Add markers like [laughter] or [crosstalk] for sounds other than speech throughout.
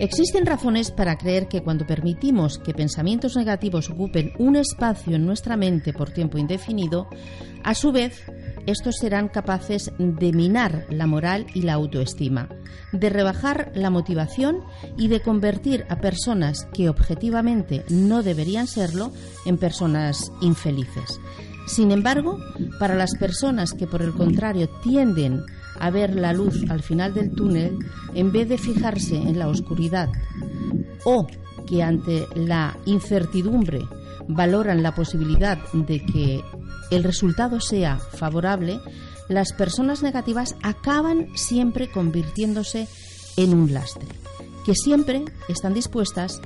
Existen razones para creer que cuando permitimos que pensamientos negativos ocupen un espacio en nuestra mente por tiempo indefinido, a su vez, estos serán capaces de minar la moral y la autoestima, de rebajar la motivación y de convertir a personas que objetivamente no deberían serlo en personas infelices. Sin embargo, para las personas que por el contrario tienden a ver la luz al final del túnel, en vez de fijarse en la oscuridad o que ante la incertidumbre valoran la posibilidad de que el resultado sea favorable, las personas negativas acaban siempre convirtiéndose en un lastre, que siempre están dispuestas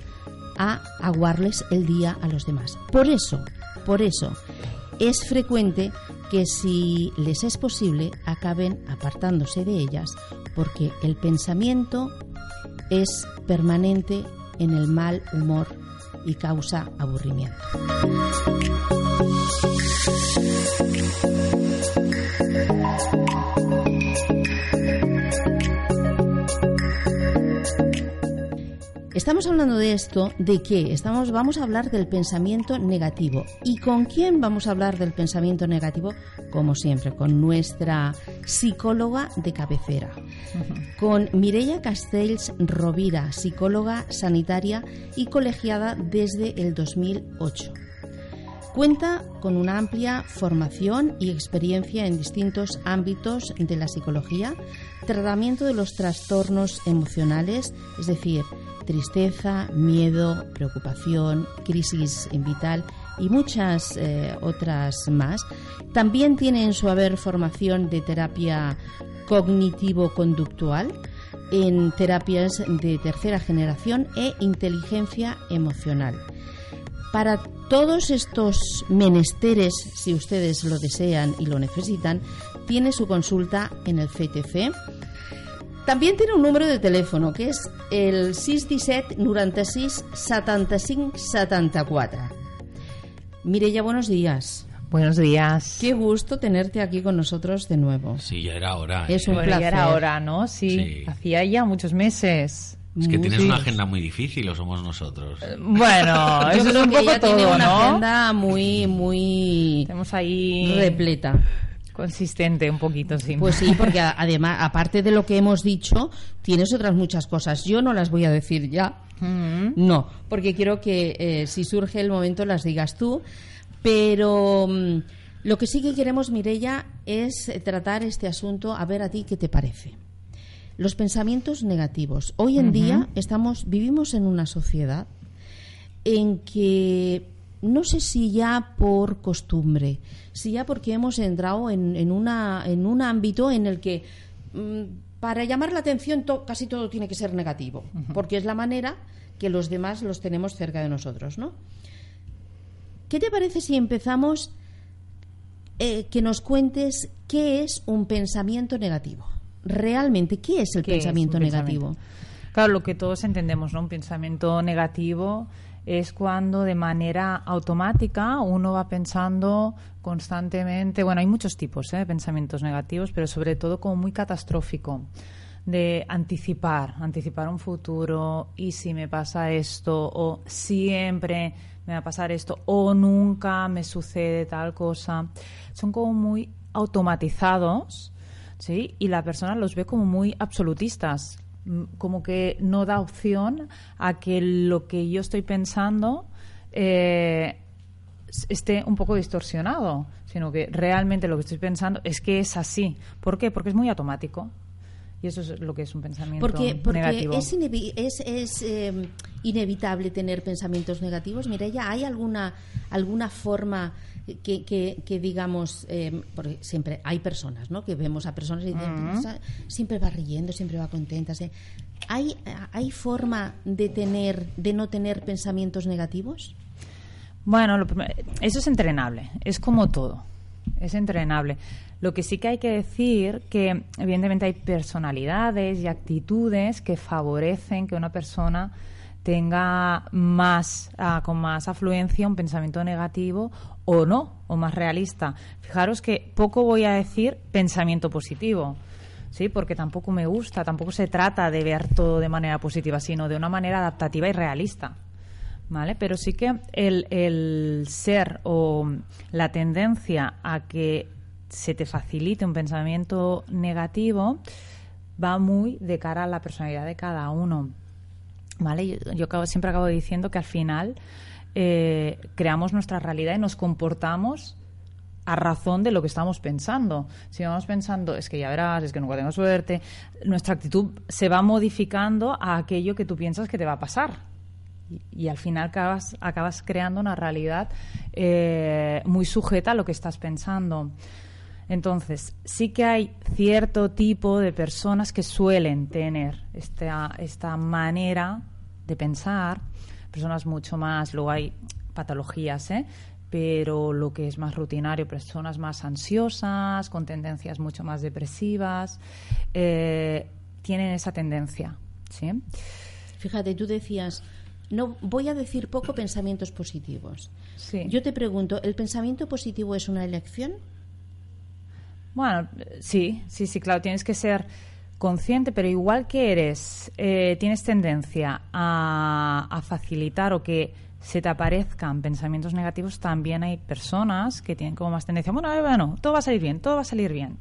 a aguarles el día a los demás. Por eso, por eso, es frecuente que si les es posible acaben apartándose de ellas, porque el pensamiento es permanente en el mal humor y causa aburrimiento. Estamos hablando de esto, ¿de qué? Estamos, vamos a hablar del pensamiento negativo. ¿Y con quién vamos a hablar del pensamiento negativo? Como siempre, con nuestra psicóloga de cabecera, con Mireia Castells Rovira, psicóloga sanitaria y colegiada desde el 2008. Cuenta con una amplia formación y experiencia en distintos ámbitos de la psicología, tratamiento de los trastornos emocionales, es decir, tristeza, miedo, preocupación, crisis vital y muchas eh, otras más. También tiene en su haber formación de terapia cognitivo-conductual en terapias de tercera generación e inteligencia emocional. Para todos estos menesteres, si ustedes lo desean y lo necesitan, tiene su consulta en el CTC también tiene un número de teléfono que es el 617 96 75 74. Mireya, buenos días. Buenos días. Qué gusto tenerte aquí con nosotros de nuevo. Sí, ya era hora. Es un Bueno, placer. ya era hora, ¿no? Sí, Sí. hacía ya muchos meses. Es que tienes una agenda muy difícil o somos nosotros. Bueno, [laughs] Yo eso es creo un que poco ella tiene todo, una ¿no? agenda muy, muy Tenemos ahí repleta. Consistente un poquito, sí. Pues sí, porque además, aparte de lo que hemos dicho, tienes otras muchas cosas. Yo no las voy a decir ya. Mm. No, porque quiero que eh, si surge el momento las digas tú. Pero mm, lo que sí que queremos, Mirella, es tratar este asunto, a ver a ti qué te parece. Los pensamientos negativos. Hoy en día estamos, vivimos en una sociedad en que no sé si ya por costumbre, si ya porque hemos entrado en, en una, en un ámbito en el que mm, para llamar la atención to- casi todo tiene que ser negativo, porque es la manera que los demás los tenemos cerca de nosotros, ¿no? ¿Qué te parece si empezamos eh, que nos cuentes qué es un pensamiento negativo? Realmente, ¿qué es el ¿Qué es un pensamiento pensamiento? negativo? Claro, lo que todos entendemos, ¿no? Un pensamiento negativo es cuando de manera automática uno va pensando constantemente, bueno, hay muchos tipos ¿eh? de pensamientos negativos, pero sobre todo como muy catastrófico, de anticipar, anticipar un futuro y si me pasa esto o siempre me va a pasar esto o nunca me sucede tal cosa. Son como muy automatizados ¿sí? Y la persona los ve como muy absolutistas, como que no da opción a que lo que yo estoy pensando eh, esté un poco distorsionado, sino que realmente lo que estoy pensando es que es así. ¿Por qué? Porque es muy automático. Y eso es lo que es un pensamiento Porque, porque negativo. es, es, es, eh, inevitable tener pensamientos negativos. Mireya, ¿hay alguna, alguna forma que, que, que digamos, eh, porque siempre hay personas, ¿no? Que vemos a personas y dicen, "Esa- siempre va riendo, siempre va contenta. sí". ¿Hay, ¿Hay forma de, tener, de no tener pensamientos negativos? Bueno, lo eso es entrenable, es como todo, es entrenable. Lo que sí que hay que decir que evidentemente hay personalidades y actitudes que favorecen que una persona tenga más ah, con más afluencia un pensamiento negativo o no, o más realista. Fijaros que poco voy a decir pensamiento positivo. ¿sí? Porque tampoco me gusta, tampoco se trata de ver todo de manera positiva, sino de una manera adaptativa y realista. ¿Vale? Pero sí que el, el ser o la tendencia a que se te facilite un pensamiento negativo va muy de cara a la personalidad de cada uno. ¿Vale? Yo, yo siempre acabo diciendo que al final eh, creamos nuestra realidad y nos comportamos a razón de lo que estamos pensando. Si vamos pensando, es que ya verás, es que nunca tengo suerte, nuestra actitud se va modificando a aquello que tú piensas que te va a pasar. Y, y al final acabas, acabas creando una realidad eh, muy sujeta a lo que estás pensando. Entonces, sí que hay cierto tipo de personas que suelen tener esta, esta manera de pensar, personas mucho más, luego hay patologías, ¿eh? pero lo que es más rutinario, personas más ansiosas, con tendencias mucho más depresivas, eh, tienen esa tendencia. ¿sí? Fíjate, tú decías, no voy a decir poco pensamientos positivos. Sí. Yo te pregunto, ¿el pensamiento positivo es una elección? Bueno, sí, sí, sí, claro, tienes que ser consciente, pero igual que eres, eh, tienes tendencia a, a facilitar o que se te aparezcan pensamientos negativos, también hay personas que tienen como más tendencia, bueno, bueno, todo va a salir bien, todo va a salir bien.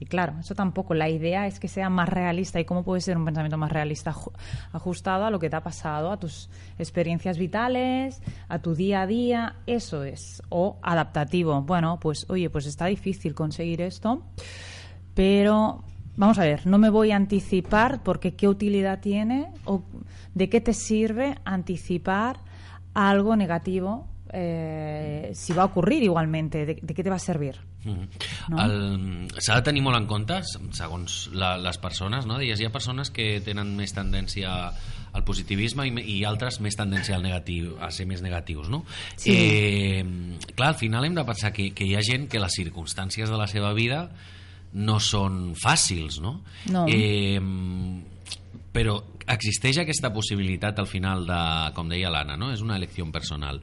Y claro, eso tampoco, la idea es que sea más realista. ¿Y cómo puede ser un pensamiento más realista? Ju- Ajustado a lo que te ha pasado, a tus experiencias vitales, a tu día a día, eso es. O adaptativo. Bueno, pues oye, pues está difícil conseguir esto, pero vamos a ver, no me voy a anticipar porque qué utilidad tiene o de qué te sirve anticipar algo negativo eh, si va a ocurrir igualmente, de, de qué te va servir. Mhm. No? S'ha de tenir molt en compte, segons la, les persones, no? Deies, hi ha persones que tenen més tendència al positivisme i, i altres més tendència al negatiu, a ser més negatius, no? Sí. Eh, clar, al final hem de pensar que, que hi ha gent que les circumstàncies de la seva vida no són fàcils, no? No. Eh, però existeix aquesta possibilitat al final de, com deia l'Anna, no? És una elecció personal.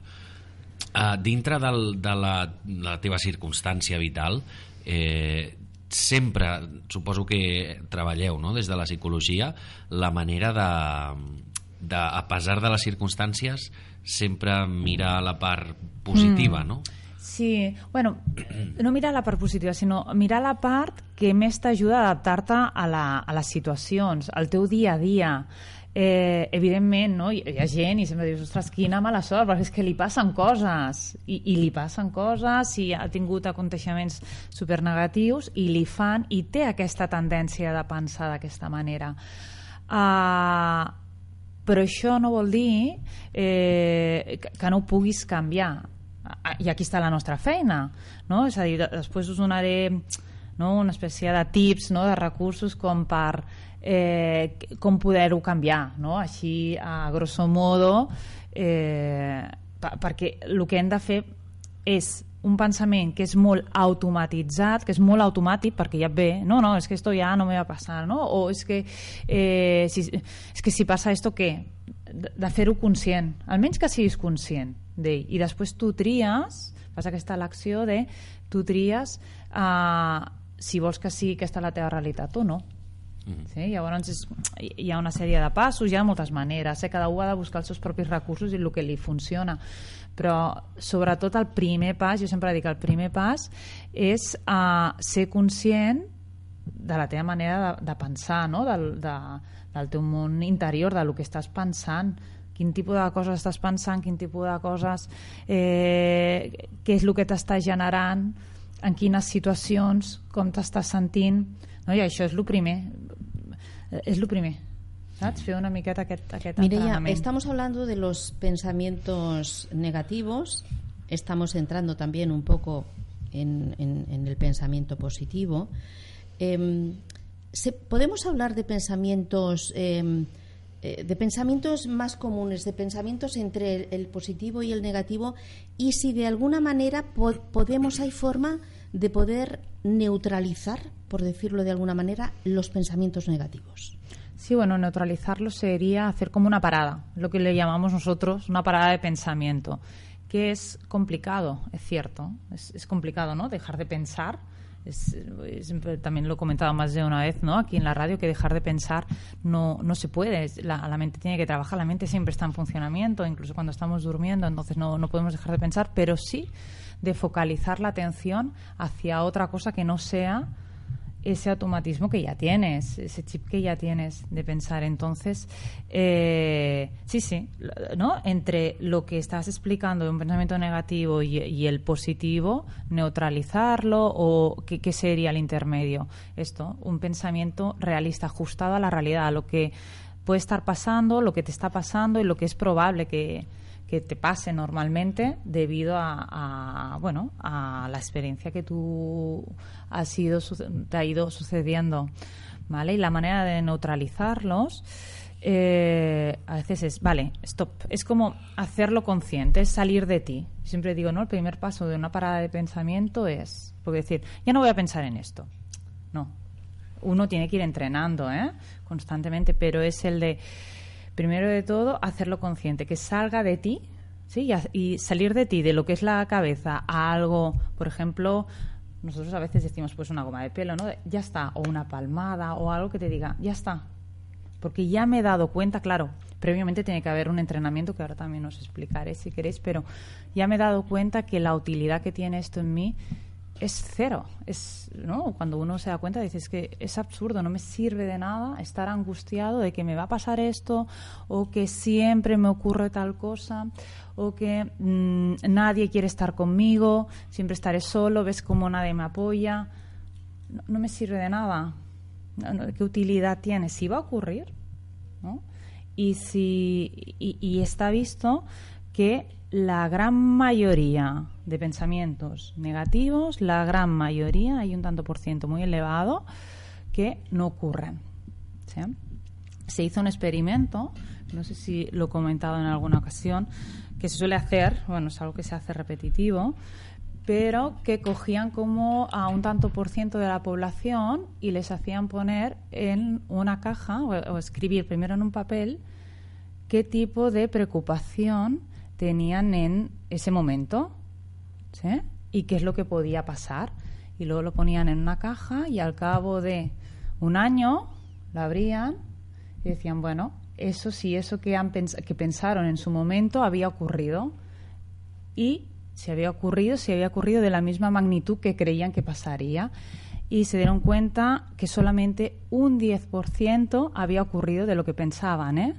Uh, dintre del, de, la, de la teva circumstància vital eh, sempre suposo que treballeu no? des de la psicologia la manera de, de a pesar de les circumstàncies sempre mirar la part positiva no? Sí, bueno, no mirar la part positiva, sinó mirar la part que més t'ajuda a adaptar-te a, la, a les situacions, al teu dia a dia. Eh, evidentment, no? hi, hi ha gent i sempre dius, ostres, quina mala sort, perquè és que li passen coses, i, i li passen coses, i ha tingut aconteixements supernegatius, i li fan, i té aquesta tendència de pensar d'aquesta manera. Uh, però això no vol dir eh, que, que no ho puguis canviar Ah, i aquí està la nostra feina no? és a dir, de- després us donaré no? una espècie de tips no? de recursos com per eh, com poder-ho canviar no? així a grosso modo eh, pa- perquè el que hem de fer és un pensament que és molt automatitzat, que és molt automàtic perquè ja et ve, no, no, és que esto ya no me va a pasar, no? O és que, eh, si, és que si passa esto, què? De, de fer-ho conscient, almenys que siguis conscient d'ell. I després tu tries, fas aquesta elecció de tu tries eh, si vols que sigui aquesta la teva realitat o no. Sí? Llavors és, hi ha una sèrie de passos, hi ha moltes maneres, eh? cada un ha de buscar els seus propis recursos i el que li funciona però sobretot el primer pas, jo sempre dic el primer pas és uh, ser conscient de la teva manera de, de pensar, no? del, de, del teu món interior, de lo que estàs pensant, quin tipus de coses estàs pensant, quin tipus de coses, eh, què és el que t'està generant, en quines situacions, com t'estàs sentint, no? i això és el primer, és el primer, saps? Fer una miqueta aquest, aquest Mireia, estamos hablando de los pensamientos negativos, estamos entrando también un poco en, en- en el pensamiento positivo. Se- ¿Podemos hablar de pensamientos, em, eh, de pensamientos más comunes, de pensamientos entre el, el positivo y el negativo? Y si de alguna manera po- podemos, hay forma de poder neutralizar, por decirlo de alguna manera, los pensamientos negativos. Sí, bueno, neutralizarlo sería hacer como una parada, lo que le llamamos nosotros una parada de pensamiento, que es complicado, es cierto, es, es complicado, ¿no? Dejar de pensar también lo he comentado más de una vez, ¿no? Aquí en la radio, que dejar de pensar no, no se puede. La, la mente tiene que trabajar, la mente siempre está en funcionamiento, incluso cuando estamos durmiendo, entonces no, no podemos dejar de pensar, pero sí de focalizar la atención hacia otra cosa que no sea ese automatismo que ya tienes, ese chip que ya tienes de pensar. Entonces, eh, sí, sí, ¿no? Entre lo que estás explicando de un pensamiento negativo y, el positivo, neutralizarlo o ¿qué, ¿qué, sería el intermedio? Esto, un pensamiento realista, ajustado a la realidad, a lo que puede estar pasando, lo que te está pasando y lo que es probable que, que te pase normalmente debido a, bueno a la experiencia que tú has sido te ha ido sucediendo vale y la manera de neutralizarlos eh, a veces es vale stop. Es como hacerlo consciente es salir de ti. Siempre digo no el primer paso de una parada de pensamiento es porque decir ya no voy a pensar en esto no. Uno tiene que ir entrenando ¿eh? constantemente pero es el de primero de todo, hacerlo consciente, que salga de ti, ¿sí? Y, salir de ti, de lo que es la cabeza, a algo, por ejemplo, nosotros a veces decimos, pues una goma de pelo, ¿no? Ya está, o una palmada, o algo que te diga, ya está. Porque ya me he dado cuenta, claro, previamente tiene que haber un entrenamiento que ahora también os explicaré si queréis, pero ya me he dado cuenta que la utilidad que tiene esto en mí es cero. Es, ¿no? Cuando uno se da cuenta, dices que es absurdo, no me sirve de nada estar angustiado de que me va a pasar esto o que siempre me ocurre tal cosa o que mm, nadie quiere estar conmigo, siempre estaré solo, ves cómo nadie me apoya. No, me sirve de nada. ¿Qué utilidad tiene? Si va a ocurrir, ¿no? Y, si, y está visto que la gran mayoría de pensamientos negativos, la gran mayoría, hay un tanto por ciento muy elevado, que no ocurren. Se hizo un experimento, no sé si lo he comentado en alguna ocasión, que se suele hacer, bueno, es algo que se hace repetitivo, pero que cogían como a un tanto por ciento de la población y les hacían poner en una caja o escribir primero en un papel qué tipo de preocupación tenían en ese momento ¿sí? y qué es lo que podía pasar. Y luego lo ponían en una caja y al cabo de un año lo abrían y decían, bueno, eso sí, eso que, han que pensaron en su momento había ocurrido. Y si había ocurrido, si había ocurrido de la misma magnitud que creían que pasaría. Y se dieron cuenta que solamente un 10% había ocurrido de lo que pensaban, ¿eh?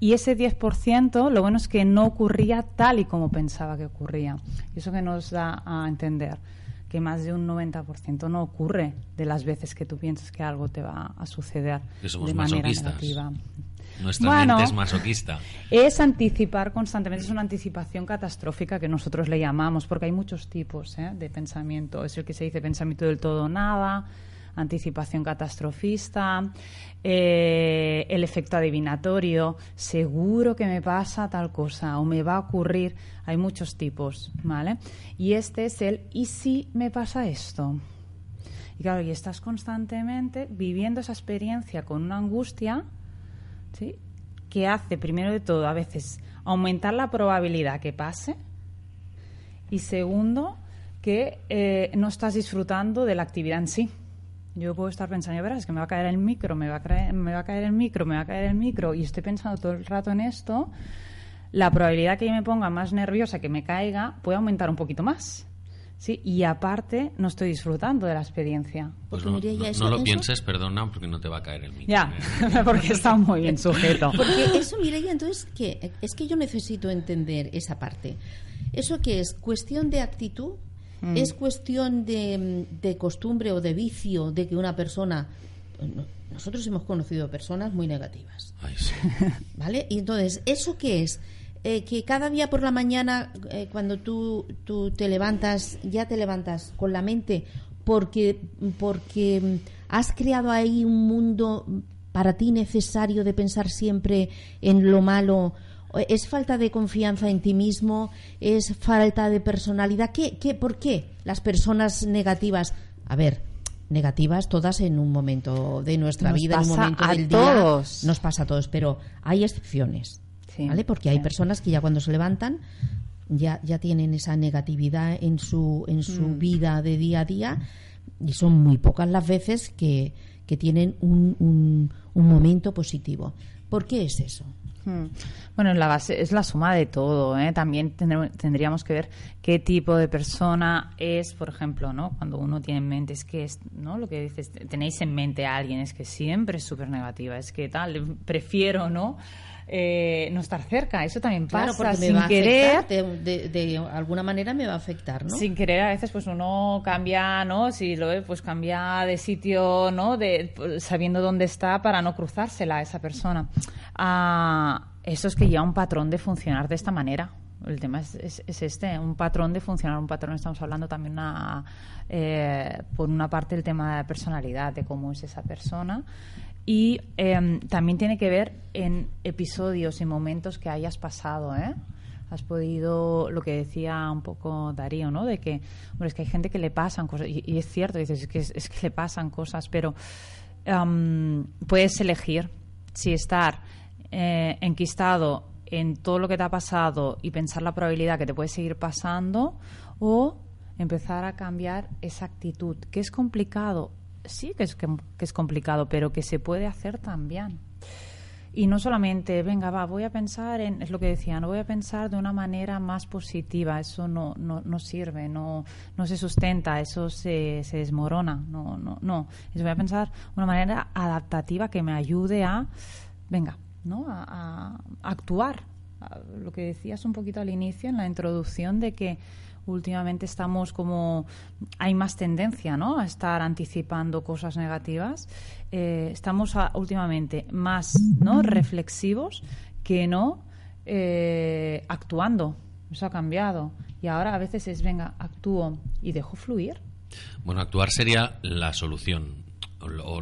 Y ese 10%, lo bueno es que no ocurría tal y como pensaba que ocurría. Y eso que nos da a entender que más de un 90% no ocurre de las veces que tú piensas que algo te va a suceder de manera negativa. Nuestra mente es masoquista. Es anticipar constantemente, es una anticipación catastrófica que nosotros le llamamos, porque hay muchos tipos ¿eh? de pensamiento. Es el que se dice pensamiento del todo nada, anticipación catastrofista, eh, el efecto adivinatorio, seguro que me pasa tal cosa o me va a ocurrir. Hay muchos tipos, ¿vale? Y este es el ¿y si me pasa esto? Y claro, y estás constantemente viviendo esa experiencia con una angustia, ¿sí? Que hace, primero de todo, a veces aumentar la probabilidad que pase y segundo, que eh, no estás disfrutando de la actividad en sí. Yo puedo estar pensando, verás, es que me va a caer el micro, me va a caer, me va a caer el micro, me va a caer el micro, y estoy pensando todo el rato en esto, la probabilidad que yo me ponga más nerviosa, que me caiga, puede aumentar un poquito más. ¿sí? Y aparte, no estoy disfrutando de la experiencia. Pues no, lo pienses, perdona, porque no te va a caer el micro. Ya, [laughs] porque está muy bien sujeto. Porque eso, Mireia, entonces, ¿qué? Es que yo necesito entender esa parte. ¿Eso qué es? ¿Cuestión de actitud? Mm. ¿Es cuestión de, costumbre o de vicio de que una persona... Nosotros hemos conocido personas muy negativas. [laughs] ¿Vale? Y entonces, ¿eso qué es? Eh, que cada día por la mañana, eh, cuando tú, tú te levantas, ya te levantas con la mente porque, porque has creado ahí un mundo para ti necesario de pensar siempre en lo malo ¿Es falta de confianza en ti mismo? ¿Es falta de personalidad? ¿Qué, qué, ¿Por qué las personas negativas? A ver, negativas todas en un momento de nuestra vida, en un momento del todos. día. Nos pasa a todos, pero hay excepciones. ¿Vale? Porque hay personas que ya cuando se levantan ya, ya tienen esa negatividad en su, en su mm. vida de día a día y son muy pocas las veces que, que tienen un, un, un momento positivo. ¿Por qué es eso? Bueno, la base es la suma de todo. ¿eh? También tendríamos que ver qué tipo de persona es, por ejemplo, ¿no? Cuando uno tiene en mente, es que es, ¿no? Lo que dices, tenéis en mente a alguien, es que siempre es súper negativa, es que tal, prefiero, ¿no? Eh, no estar cerca. Eso también pasa porque sin querer. de, alguna manera me va a afectar, ¿no? Sin querer, a veces pues uno cambia, ¿no? Si lo ve, pues cambia de sitio, ¿no? De, sabiendo dónde está para no cruzársela a esa persona. Ah, eso es que ya un patrón de funcionar de esta manera. El tema es, es, este, un patrón de funcionar, un patrón, estamos hablando también una, eh, por una parte el tema de la personalidad, de cómo es esa persona, y em, también tiene que ver en episodios y momentos que hayas pasado, ¿eh? Has podido, lo que decía un poco Darío, ¿no? De que, hombre, es que hay gente que le pasan cosas, y, es cierto, dices, es que, es que le pasan cosas, pero em, puedes elegir si estar eh, enquistado en todo lo que te ha pasado y pensar la probabilidad que te puede seguir pasando o empezar a cambiar esa actitud, que es complicado, sí que es, que, es complicado, pero que se puede hacer también. Y no solamente, venga, va, voy a pensar en, es lo que decía, no voy a pensar de una manera más positiva, eso no, no, no sirve, no, no se sustenta, eso se, se desmorona, no, no, no. Voy a pensar una manera adaptativa que me ayude a, venga, ¿no? a actuar. lo que decías un poquito al inicio, en la introducción, de que últimamente estamos como hay más tendencia ¿no? a estar anticipando cosas negativas. Eh, estamos últimamente más no reflexivos que no eh, actuando. Eso ha cambiado. Y ahora a veces es venga actúo y dejo fluir. Bueno actuar sería la solución o,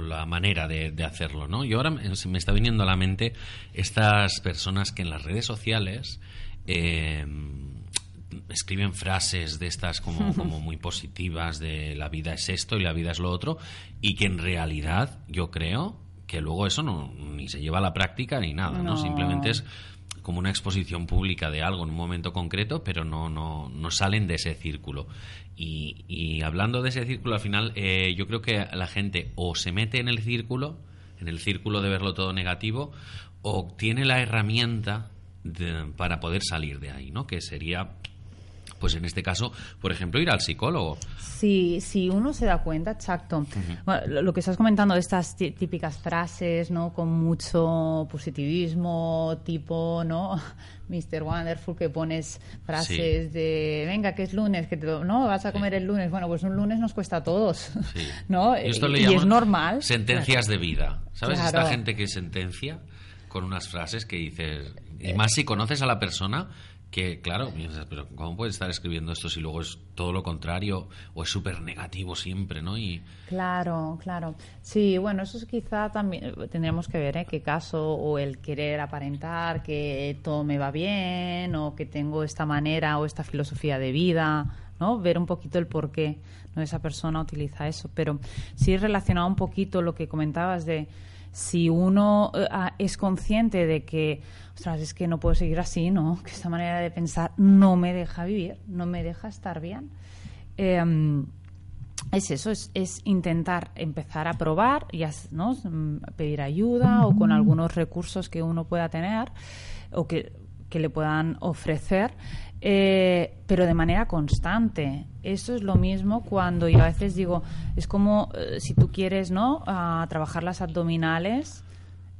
la manera de, hacerlo no y ahora me, me está viniendo a la mente estas personas que en las redes sociales eh, escriben frases de estas como, [laughs] como muy positivas de la vida es esto y la vida es lo otro y que en realidad yo creo que luego eso no ni se lleva a la práctica ni nada, ¿no? Simplemente es como una exposición pública de algo en un momento concreto, pero no, no, no salen de ese círculo. Y, y hablando de ese círculo, al final eh, yo creo que la gente o se mete en el círculo, en el círculo de verlo todo negativo, o tiene la herramienta para poder salir de ahí, ¿no? Que sería pues en este caso, por ejemplo, ir al psicólogo. Sí, si uno se da cuenta, exacto. lo, que estás comentando de estas típicas frases, ¿no? Con mucho positivismo, tipo, ¿no? [laughs] Mr. Wonderful, que pones frases de, venga, que es lunes, que te, no, vas a comer el lunes. Bueno, pues un lunes nos cuesta a todos, [laughs] ¿no? Y, es normal. Sentencias de vida. ¿Sabes? Esta gente que sentencia con unas frases que dices, y más si conoces a la persona, que claro, pero ¿cómo puede estar escribiendo esto si luego es todo lo contrario o es súper negativo siempre, ¿no? Y... Claro, claro. Sí, bueno, eso es quizá también tendríamos que ver, ¿eh? Qué caso, o el querer aparentar que todo me va bien, o que tengo esta manera o esta filosofía de vida, ¿no? Ver un poquito el por qué ¿no? esa persona utiliza eso. Pero sí relacionado un poquito lo que comentabas de si uno eh, ah, es consciente de que, ostras, es que no puedo seguir así, ¿no? [laughs] Que esta manera de pensar no me deja vivir, no me deja estar bien. Em, es eso, es, intentar empezar a probar, y ¿no? Mm, pedir ayuda o con algunos recursos que uno pueda tener o que, que le puedan ofrecer eh, pero de manera constante. Eso es lo mismo cuando yo a veces digo, es como eh, si tú quieres no a trabajar las abdominales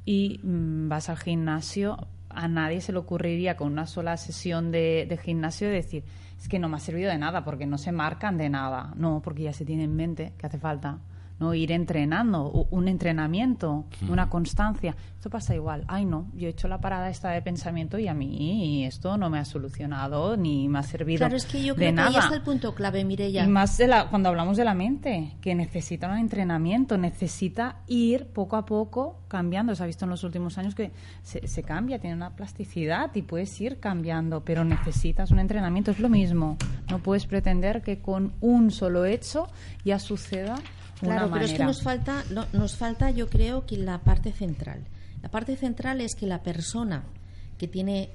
y mm, vas al gimnasio, a nadie se le ocurriría con una sola sesión de, de, gimnasio decir, es que no me ha servido de nada porque no se marcan de nada. No, porque ya se tiene en mente que hace falta ¿no? Ir entrenando, un entrenamiento, una constancia. Esto pasa igual. Ay, no, yo he hecho la parada esta de pensamiento y a mí esto no me ha solucionado ni me ha servido Claro, es que yo creo que ahí está el punto clave, Mireya. Y más de la, cuando hablamos de la mente, que necesita un entrenamiento, necesita ir poco a poco cambiando. Se ha visto en los últimos años que se, se cambia, tiene una plasticidad y puedes ir cambiando, pero necesitas un entrenamiento. Es lo mismo. No puedes pretender que con un solo hecho ya suceda Claro, pero es que nos falta, nos falta, yo creo, que la parte central. La parte central es que la persona que tiene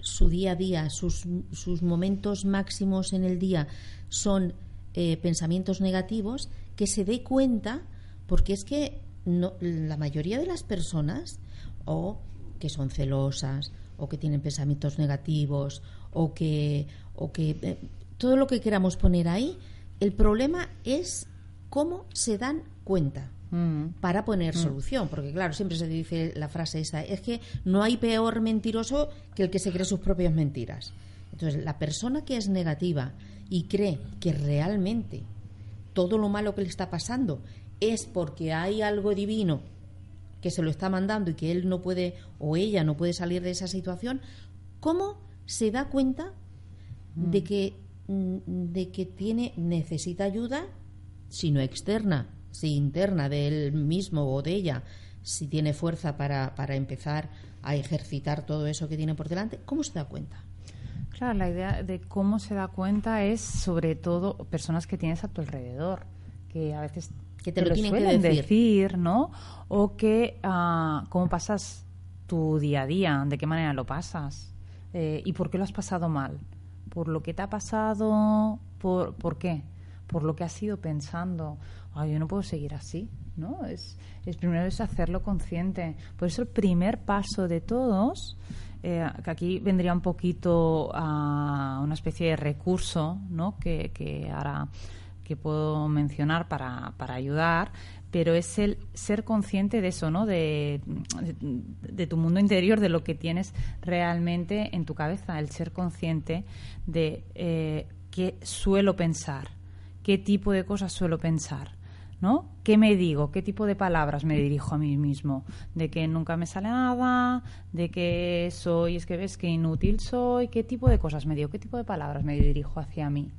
su día a día, sus, sus momentos máximos en el día son eh, pensamientos negativos, que se dé cuenta, porque es que no, la mayoría de las personas, o que son celosas, o que tienen pensamientos negativos, o que, o que eh, todo lo que queramos poner ahí, el problema es cómo se dan cuenta mm. para poner mm. solución. Porque, claro, siempre se dice la frase esa, es que no hay peor mentiroso que el que se cree sus propias mentiras. Entonces, la persona que es negativa y cree que realmente todo lo malo que le está pasando es porque hay algo divino que se lo está mandando y que él no puede o ella no puede salir de esa situación, ¿cómo se da cuenta de mm. que de que tiene necesita ayuda si no externa, si interna de él mismo o de ella, si tiene fuerza para, para empezar a ejercitar todo eso que tiene por delante, ¿cómo se da cuenta? Claro, la idea de cómo se da cuenta es sobre todo personas que tienes a tu alrededor, que a veces que te, lo, tienen que decir. ¿no? O que uh, cómo pasas tu día a día, de qué manera lo pasas eh, y por qué lo has pasado mal, por lo que te ha pasado, por, ¿por qué? Por lo que has ido pensando. Ay, yo no puedo seguir así, ¿no? Es, es primero es hacerlo consciente. Por eso el primer paso de todos, eh, que aquí vendría un poquito a una especie de recurso, ¿no? Que, que ahora que puedo mencionar para, para ayudar, pero es el ser consciente de eso, ¿no? De, de, tu mundo interior, de lo que tienes realmente en tu cabeza, el ser consciente de eh, qué suelo pensar, qué tipo de cosas suelo pensar. ¿No? ¿Qué me digo? ¿Qué tipo de palabras me dirijo a mí mismo? De que nunca me sale nada, de que soy, es que ves que inútil soy, ¿qué tipo de cosas me digo? ¿Qué tipo de palabras me dirijo hacia mí?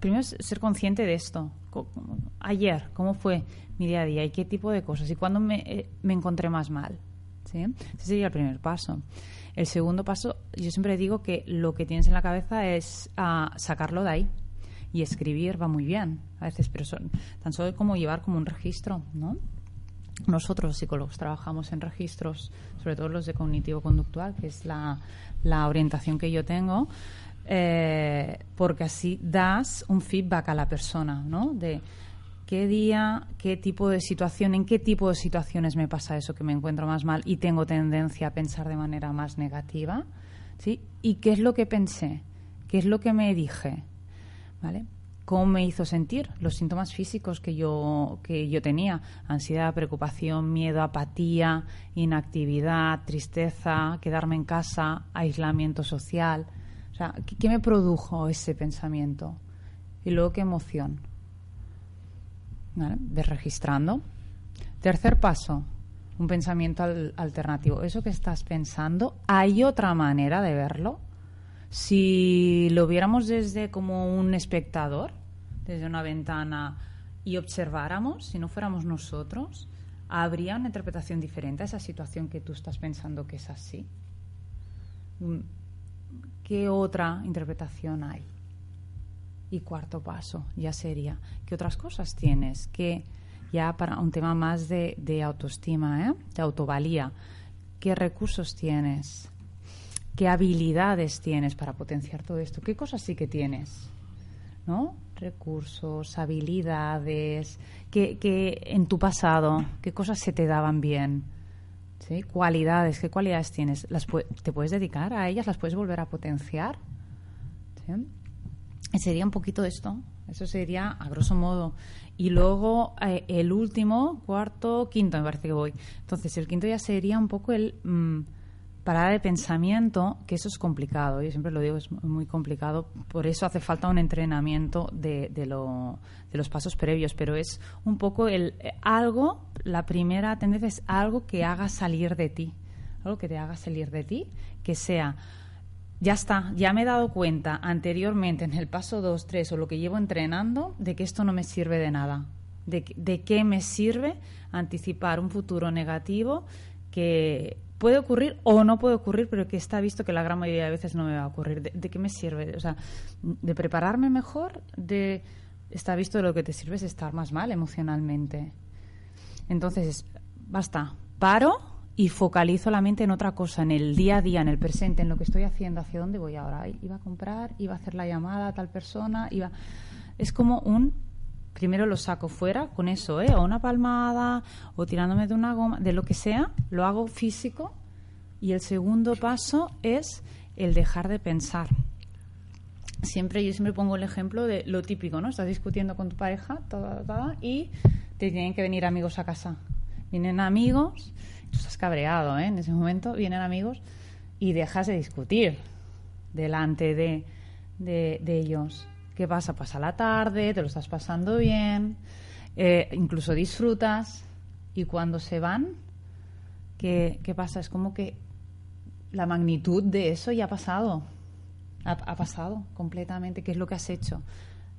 Primero es ser consciente de esto. Ayer, ¿cómo fue mi día a día y qué tipo de cosas? ¿Y cuándo me, eh, me encontré más mal? ¿Sí? Ese sería el primer paso. El segundo paso, yo siempre digo que lo que tienes en la cabeza es ah, sacarlo de ahí y escribir va muy bien a veces, pero son, tan solo como llevar como un registro, ¿no? Nosotros, psicólogos, trabajamos en registros, sobre todo los de cognitivo-conductual, que es la, la orientación que yo tengo, eh, porque así das un feedback a la persona, ¿no? De qué día, qué tipo de situación, en qué tipo de situaciones me pasa eso que me encuentro más mal y tengo tendencia a pensar de manera más negativa, ¿sí? Y qué es lo que pensé, qué es lo que me dije, ¿Cómo me hizo sentir? Los síntomas físicos que yo, que yo tenía, ansiedad, preocupación, miedo, apatía, inactividad, tristeza, quedarme en casa, aislamiento social. ¿qué, me produjo ese pensamiento? Y luego, ¿qué emoción? ¿Vale? registrando. Tercer paso, un pensamiento alternativo. Eso que estás pensando, ¿hay otra manera de verlo? Si lo viéramos desde como un espectador, desde una ventana y observáramos, si no fuéramos nosotros, ¿habría una interpretación diferente a esa situación que tú estás pensando que es así? Mm, ¿Qué otra interpretación hay? Y cuarto paso ya sería, ¿qué otras cosas tienes? Que ya para un tema más de, de autoestima, ¿eh? de autovalía, ¿qué recursos tienes? Qué habilidades tienes para potenciar todo esto, qué cosas sí que tienes, ¿no? Recursos, habilidades, que, en tu pasado, qué cosas se te daban bien, ¿sí? Cualidades, qué cualidades tienes, las te puedes dedicar a ellas, las puedes volver a potenciar, Y sería un poquito esto, eso sería a grosso modo. Y luego eh, el último, cuarto, quinto, me parece que voy. Entonces, el quinto ya sería un poco el mm, parada de pensamiento, que eso es complicado, yo siempre lo digo, es muy complicado, por eso hace falta un entrenamiento de, de, lo, de los pasos previos, pero es un poco el algo, la primera tendencia es algo que haga salir de ti, algo que te haga salir de ti, que sea, ya está, ya me he dado cuenta anteriormente en el paso 2, 3 o lo que llevo entrenando de que esto no me sirve de nada, de, de qué me sirve anticipar un futuro negativo que puede ocurrir o no puede ocurrir, pero que está visto que la gran mayoría de veces no me va a ocurrir. ¿De, qué me sirve? O sea, de prepararme mejor, de está visto lo que te sirve es estar más mal emocionalmente. Entonces, basta, paro y focalizo la mente en otra cosa, en el día a día, en el presente, en lo que estoy haciendo, hacia dónde voy ahora. Iba a comprar, iba a hacer la llamada a tal persona, iba es como un primero lo saco fuera con eso, ¿eh? o una palmada, o tirándome de una goma, de lo que sea, lo hago físico. Y el segundo paso es el dejar de pensar. Siempre, yo siempre pongo el ejemplo de lo típico, ¿no? Estás discutiendo con tu pareja y te tienen que venir amigos a casa. Vienen amigos, tú estás cabreado, ¿eh? En ese momento vienen amigos y dejas de discutir delante de, de, de ellos ¿Qué pasa? Pasa la tarde, te lo estás pasando bien, eh, incluso disfrutas y cuando se van, ¿qué, ¿qué, pasa? Es como que la magnitud de eso ya ha pasado, ha, pasado completamente. ¿Qué es lo que has hecho?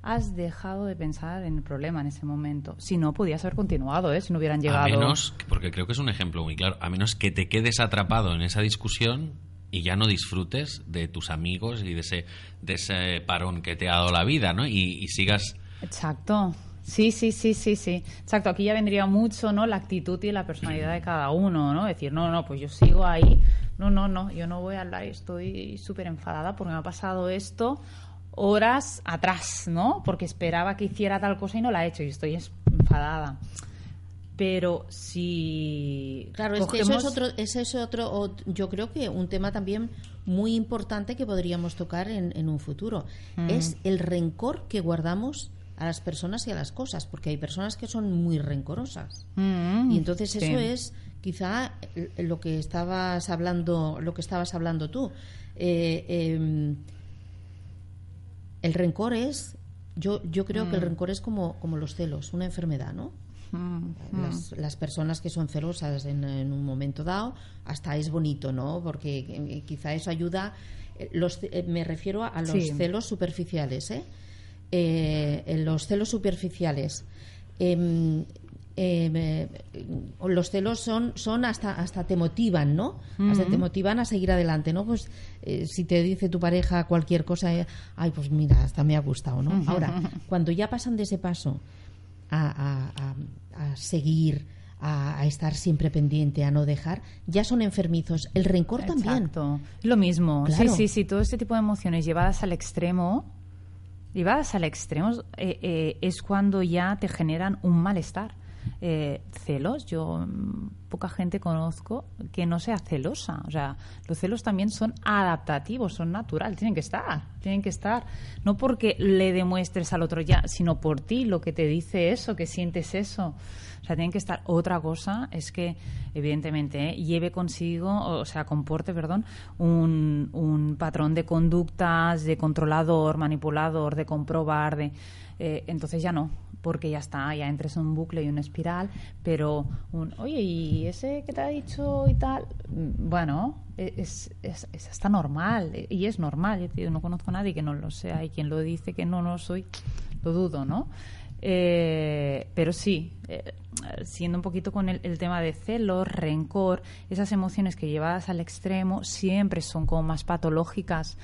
Has dejado de pensar en el problema en ese momento. Si no, podías haber continuado, ¿eh? si no hubieran llegado. A menos, porque creo que es un ejemplo muy claro, a menos que te quedes atrapado en esa discusión y ya no disfrutes de tus amigos y de ese, de ese parón que te ha dado la vida, ¿no? Y, sigas... Exacto. Sí, sí, sí, sí, sí. Exacto, aquí ya vendría mucho, ¿no? La actitud y la personalidad de cada uno, ¿no? Decir, no, no, pues yo sigo ahí. No, no, no, yo no voy a hablar, estoy súper enfadada porque me ha pasado esto horas atrás, ¿no? Porque esperaba que hiciera tal cosa y no la he hecho y estoy enfadada pero si claro es que eso es otro ese es otro yo creo que un tema también muy importante que podríamos tocar en, un futuro mm. es el rencor que guardamos a las personas y a las cosas porque hay personas que son muy rencorosas mm. y entonces eso es quizá lo que estabas hablando lo que estabas hablando tú eh, em, el rencor es yo yo creo que el mm. rencor es como como los celos una enfermedad no las, personas que son celosas en, un momento dado, hasta es bonito, ¿no? Porque eh, quizá eso ayuda. Eh, los, eh, me refiero a los celos superficiales, ¿eh? los celos superficiales. Em, em, los celos son, son hasta, hasta te motivan, ¿no? Hasta te motivan a seguir adelante, ¿no? Pues si te dice tu pareja cualquier cosa, ay, pues mira, hasta me ha gustado, ¿no? Ahora, [laughs] cuando ya pasan de ese paso a, seguir, a, estar siempre pendiente, a no dejar, ya son enfermizos. El rencor también. Lo mismo. Sí, sí, sí. Todo este tipo de emociones llevadas al extremo, llevadas al extremo, eh, eh, es cuando ya te generan un malestar. Eh, celos, yo mm, poca gente conozco que no sea celosa. O sea, los celos también son adaptativos, son naturales, tienen que estar, tienen que estar. No porque le demuestres al otro ya, sino por ti, lo que te dice eso, que sientes eso. O sea, tienen que estar. Otra cosa es que, evidentemente, ¿eh? lleve consigo, o sea, comporte, perdón, un, un patrón de conductas, de controlador, manipulador, de comprobar, de. Eh, entonces ya no porque ya está, ya entres en un bucle y una espiral, pero un, oye, ¿y ese que te ha dicho y tal? Mm, bueno, e, es, es, hasta normal, e, y es normal, yo no conozco a nadie que no lo sea, y quien lo dice que no, no soy, lo dudo, ¿no? Eh, pero sí, eh, siendo un poquito con el, el, tema de celos, rencor, esas emociones que llevadas al extremo siempre son como más patológicas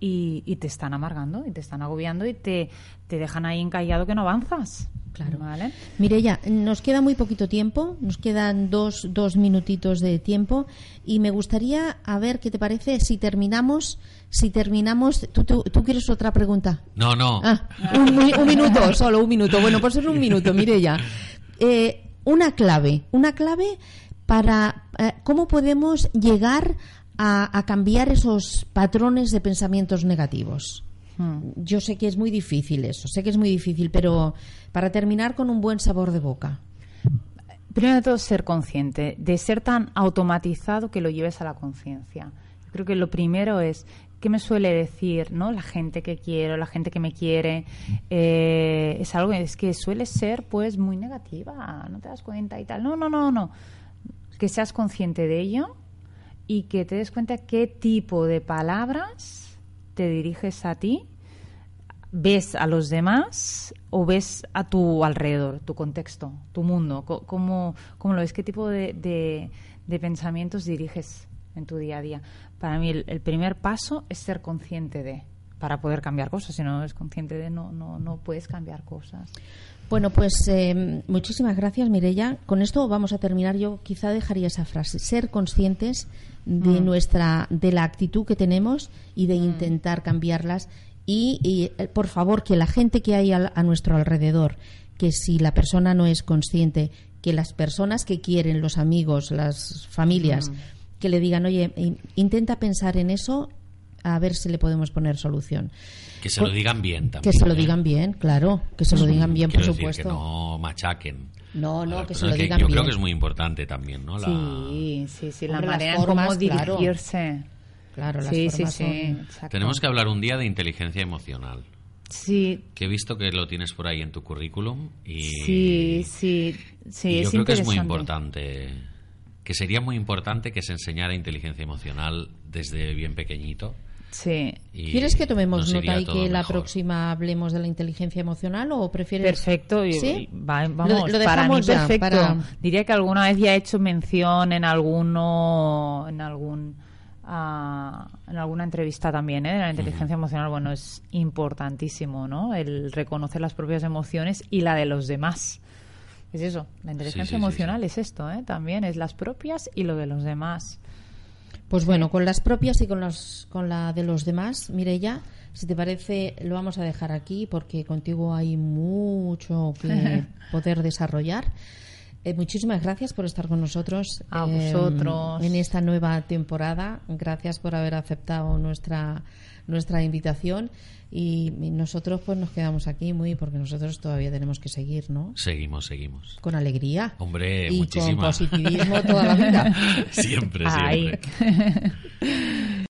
y, te están amargando y te están agobiando y te, te dejan ahí encallado que no avanzas. Claro. ¿Vale? Mirella, nos queda muy poquito tiempo, nos quedan dos, dos minutitos de tiempo y me gustaría a ver qué te parece si terminamos. Si terminamos, ¿tú, tú, quieres otra pregunta? No, no. Ah, un, minuto, solo un minuto. Bueno, pues es un minuto, Mirella. Eh, una clave, una clave para eh, cómo podemos llegar a, cambiar esos patrones de pensamientos negativos. Hmm. Yo sé que es muy difícil eso, sé que es muy difícil, pero para terminar con un buen sabor de boca. Primero de todo, ser consciente, de ser tan automatizado que lo lleves a la conciencia. Yo creo que lo primero es ¿qué me suele decir no la gente que quiero la gente que me quiere eh, es algo es que suele ser pues muy negativa no te das cuenta y tal no no no no que seas consciente de ello y que te des cuenta qué tipo de palabras te diriges a ti, ves a los demás o ves a tu alrededor, tu contexto, tu mundo, cómo, cómo lo ves, qué tipo de, de, pensamientos diriges en tu día a día. Para mí el, primer paso es ser consciente de, para poder cambiar cosas, si no eres consciente de, no, no, no puedes cambiar cosas. Bueno, pues eh, muchísimas gracias, Mirella. Con esto vamos a terminar. Yo quizá dejaría esa frase: ser conscientes de mm. nuestra, de la actitud que tenemos y de mm. intentar cambiarlas y, y, eh, por favor que la gente que hay a nuestro alrededor, que si la persona no es consciente, que las personas que quieren, los amigos, las familias, que le digan, oye, in- intenta pensar en eso, a ver si le podemos poner solución. Que se lo digan bien también. Que se lo ¿eh? digan bien, claro, que se lo digan bien, por Quiero decir, supuesto. que no machaquen. No, a no, que se lo digan Yo bien. creo que es muy importante también, ¿no? La- Sí, sí, sí, la Hombre, manera en cómo dirigirse. Claro, las sí, sí, formas sí. son- exacto. Tenemos que hablar un día de inteligencia emocional. Sí, Que he visto que lo tienes por ahí en tu currículum y, sí, sí, sí, y yo es creo que es muy importante. Que sería muy importante que se enseñara inteligencia emocional desde bien pequeñito. Sí. y ¿Quieres que tomemos nota y que la mejor. próxima hablemos de la inteligencia emocional o prefieres? Perfecto, y- ¿Sí? y va- vamos, Lo- lo para mí dejamos ya, perfecto. para- Diría que alguna vez ya he hecho mención en alguno, en algún, ah, en alguna entrevista también, ¿eh? de la inteligencia emocional. Bueno, es importantísimo, ¿no? El reconocer las propias emociones y la de los demás. Es eso, la inteligencia sí, sí, emocional sí. es esto, ¿eh? También es las propias y lo de los demás. Pues bueno, con las propias y con, los, con la de los demás, Mireya, si te parece, lo vamos a dejar aquí porque contigo hay mucho que [laughs] poder desarrollar. Eh, muchísimas gracias por estar con nosotros A eh, vosotros. en esta nueva temporada. Gracias por haber aceptado nuestra nuestra invitación y, nosotros pues nos quedamos aquí muy porque nosotros todavía tenemos que seguir, ¿no? Seguimos, seguimos. Con alegría Hombre, y con positivismo toda la vida. [laughs] siempre, siempre. [laughs]